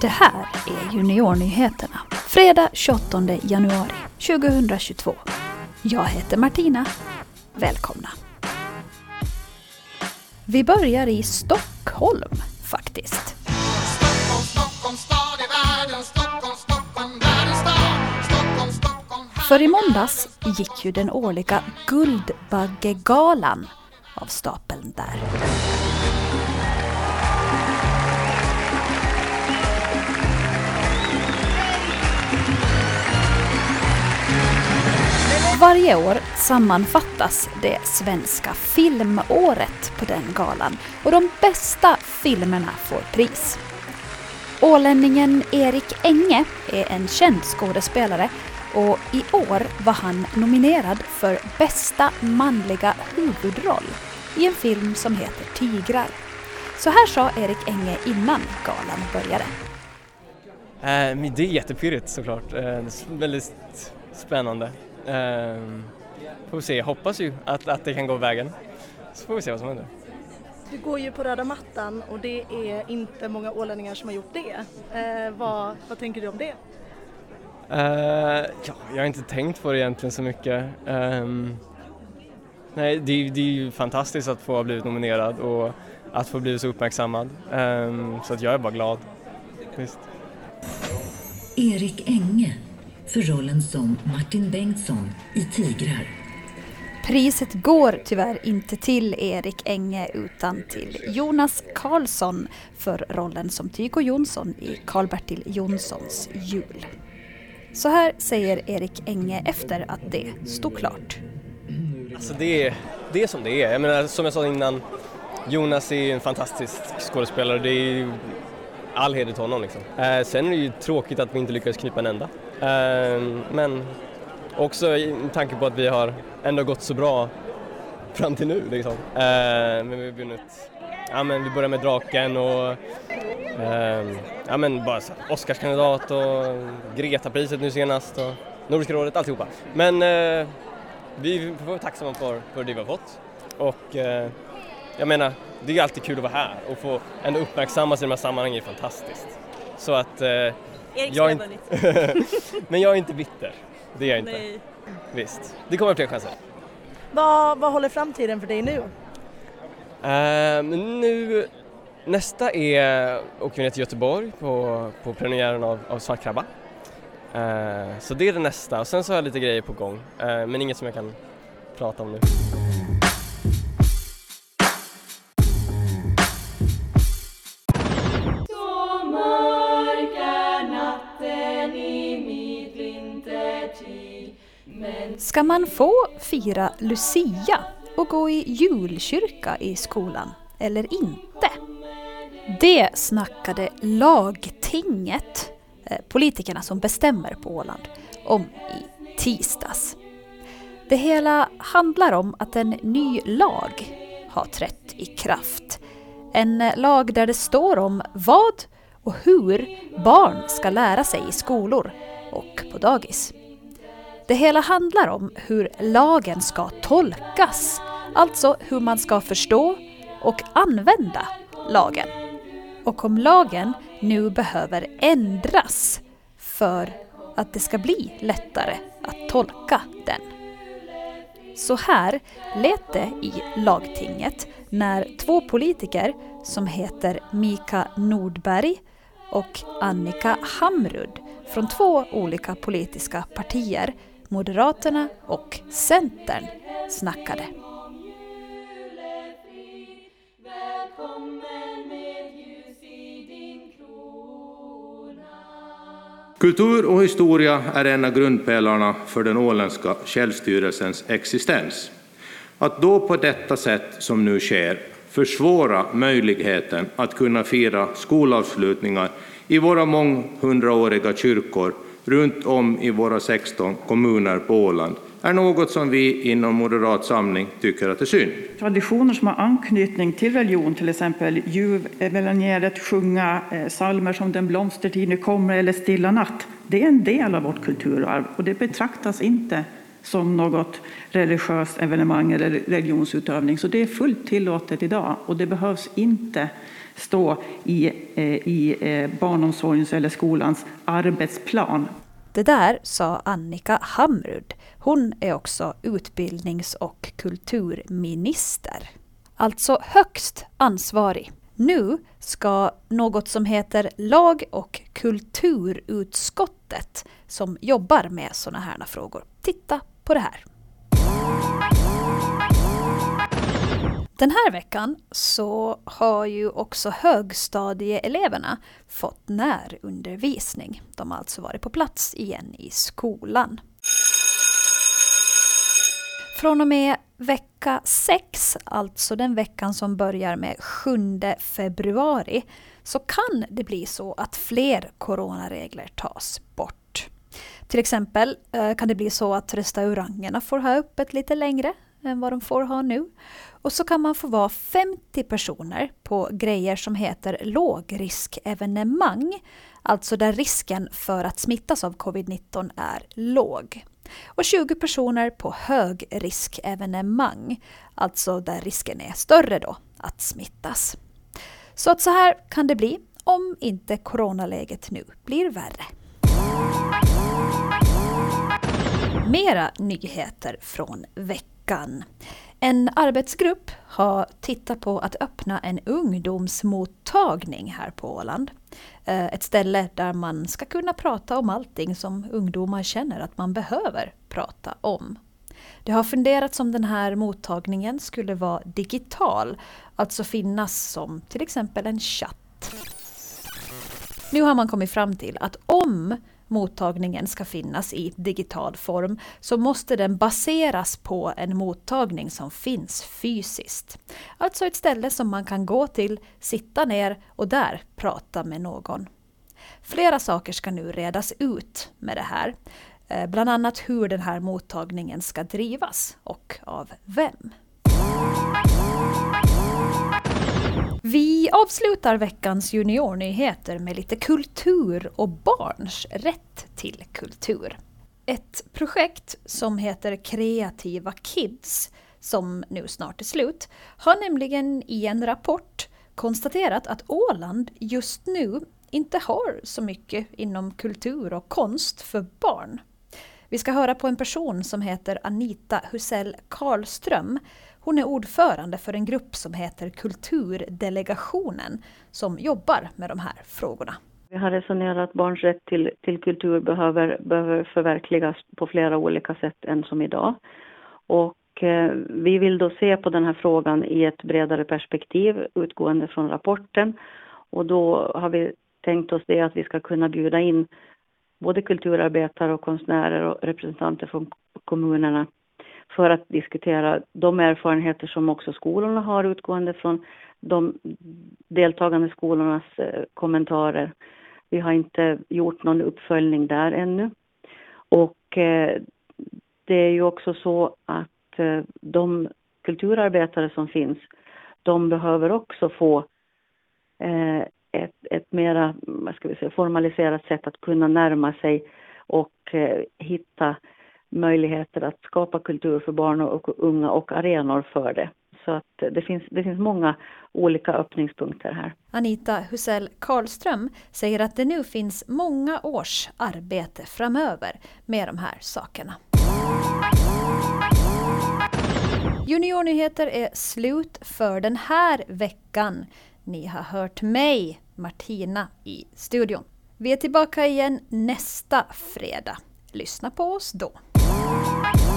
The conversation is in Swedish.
Det här är Juniornyheterna. Fredag 28 januari 2022. Jag heter Martina. Välkomna. Vi börjar i Stockholm faktiskt. För i måndags gick ju den årliga Guldbaggegalan av stapeln där. Varje år sammanfattas det svenska filmåret på den galan och de bästa filmerna får pris. Ålänningen Erik Enge är en känd skådespelare och i år var han nominerad för bästa manliga huvudroll i en film som heter Tigrar. Så här sa Erik Enge innan galan började. Äh, men det är jättepirrigt såklart. Eh, det är väldigt spännande. Eh, får vi se, jag hoppas ju att, att det kan gå vägen. Så får vi se vad som händer. Du går ju på röda mattan och det är inte många ålänningar som har gjort det. Eh, vad, vad tänker du om det? Eh, ja, jag har inte tänkt på det egentligen så mycket. Ehm, nej, det, är- det är ju fantastiskt att få ha blivit nominerad och att få bli så uppmärksammad. Ehm, så att jag är bara glad. Visst. Erik Enge för rollen som Martin Bengtsson i Tigrar. Priset går tyvärr inte till Erik Enge utan till Jonas Karlsson för rollen som Tycho Jonsson i Karl-Bertil Jonssons jul. Så här säger Erik Enge efter att det stod klart. Alltså det är, det är som det är. Jag menar, som jag sa innan, Jonas är en fantastisk skådespelare. Det är ju all heder till honom liksom. Eh, sen är det ju tråkigt att vi inte lyckades knipa en enda. Ehm, men också i med tanke på att vi har ändå gått så bra fram till nu liksom. Ehm, men vi har vunnit, ja men vi börjar med Draken och ehm, ja men bara så, Oscarskandidat och Gretapriset nu senast och Nordiska rådet, alltihopa. Men eh, vi får vara tacksamma för, för det vi har fått. Och eh, jag menar, det är alltid kul att vara här och få ändå uppmärksammas i de här sammanhangen är fantastiskt. Så att... Eh, Erik jag inte, men jag är inte bitter. Det är jag inte. Nej. Visst. Det kommer fler chanser. Vad, vad håller framtiden för dig nu? Men nu, nästa är, åker vi ner till Göteborg på, på premiären av, av Svartkrabba. Eh, så det är det nästa och sen så har jag lite grejer på gång eh, men inget som jag kan prata om nu. Ska man få fira Lucia och gå i julkyrka i skolan eller inte? Det snackade lagtinget, eh, politikerna som bestämmer på Åland, om i tisdags. Det hela handlar om att en ny lag har trätt i kraft. En eh, lag där det står om vad och hur barn ska lära sig i skolor och på dagis. Det hela handlar om hur lagen ska tolkas, alltså hur man ska förstå och använda lagen. Och om lagen nu behöver ändras för att det ska bli lättare att tolka den. Så här lät det i lagtinget när två politiker som heter Mika Nordberg och Annika Hamrud från två olika politiska partier, Moderaterna och Centern, snackade. Kultur och historia är en av grundpelarna för den åländska självstyrelsens existens. Att då på detta sätt som nu sker försvåra möjligheten att kunna fira skolavslutningar i våra månghundraåriga kyrkor runt om i våra 16 kommuner på Åland är något som vi inom Moderat Samling tycker att är synd. Traditioner som har anknytning till religion, till exempel juvelenjäret, eh, sjunga eh, salmer psalmer som Den blomstertid nu kommer eller Stilla natt, det är en del av vårt kulturarv och det betraktas inte som något religiöst evenemang eller religionsutövning. Så det är fullt tillåtet idag och det behövs inte stå i, eh, i barnomsorgens eller skolans arbetsplan. Det där sa Annika Hamrud. Hon är också utbildnings och kulturminister. Alltså högst ansvarig. Nu ska något som heter lag och kulturutskottet som jobbar med sådana här frågor titta på det här. Den här veckan så har ju också högstadieeleverna fått närundervisning. De har alltså varit på plats igen i skolan. Från och med vecka 6, alltså den veckan som börjar med 7 februari, så kan det bli så att fler coronaregler tas bort. Till exempel eh, kan det bli så att restaurangerna får ha öppet lite längre än vad de får ha nu. Och så kan man få vara 50 personer på grejer som heter lågriskevenemang. Alltså där risken för att smittas av covid-19 är låg. Och 20 personer på högriskevenemang. Alltså där risken är större då att smittas. Så att så här kan det bli om inte coronaläget nu blir värre. Mera nyheter från veckan. En arbetsgrupp har tittat på att öppna en ungdomsmottagning här på Åland. Eh, ett ställe där man ska kunna prata om allting som ungdomar känner att man behöver prata om. Det har funderats om den här mottagningen skulle vara digital, alltså finnas som till exempel en chatt. Nu har man kommit fram till att om mottagningen ska finnas i digital form så måste den baseras på en mottagning som finns fysiskt. Alltså ett ställe som man kan gå till, sitta ner och där prata med någon. Flera saker ska nu redas ut med det här. Eh, bland annat hur den här mottagningen ska drivas och av vem. Vi avslutar veckans juniornyheter med lite kultur och barns rätt till kultur. Ett projekt som heter Kreativa Kids, som nu snart är slut, har nämligen i en rapport konstaterat att Åland just nu inte har så mycket inom kultur och konst för barn. Vi ska höra på en person som heter Anita Husell Karlström hon är ordförande för en grupp som heter Kulturdelegationen som jobbar med de här frågorna. Vi har resonerat att barns rätt till, till kultur behöver, behöver förverkligas på flera olika sätt än som idag. Och eh, vi vill då se på den här frågan i ett bredare perspektiv utgående från rapporten. Och då har vi tänkt oss det att vi ska kunna bjuda in både kulturarbetare och konstnärer och representanter från kommunerna för att diskutera de erfarenheter som också skolorna har utgående från de deltagande skolornas eh, kommentarer. Vi har inte gjort någon uppföljning där ännu. Och eh, det är ju också så att eh, de kulturarbetare som finns, de behöver också få ett, ett mera vad ska vi säga, formaliserat sätt att kunna närma sig och hitta möjligheter att skapa kultur för barn och unga och arenor för det. Så att det finns, det finns många olika öppningspunkter här. Anita Husell Karlström säger att det nu finns många års arbete framöver med de här sakerna. Juniornyheter är slut för den här veckan. Ni har hört mig, Martina, i studion. Vi är tillbaka igen nästa fredag. Lyssna på oss då. Bye.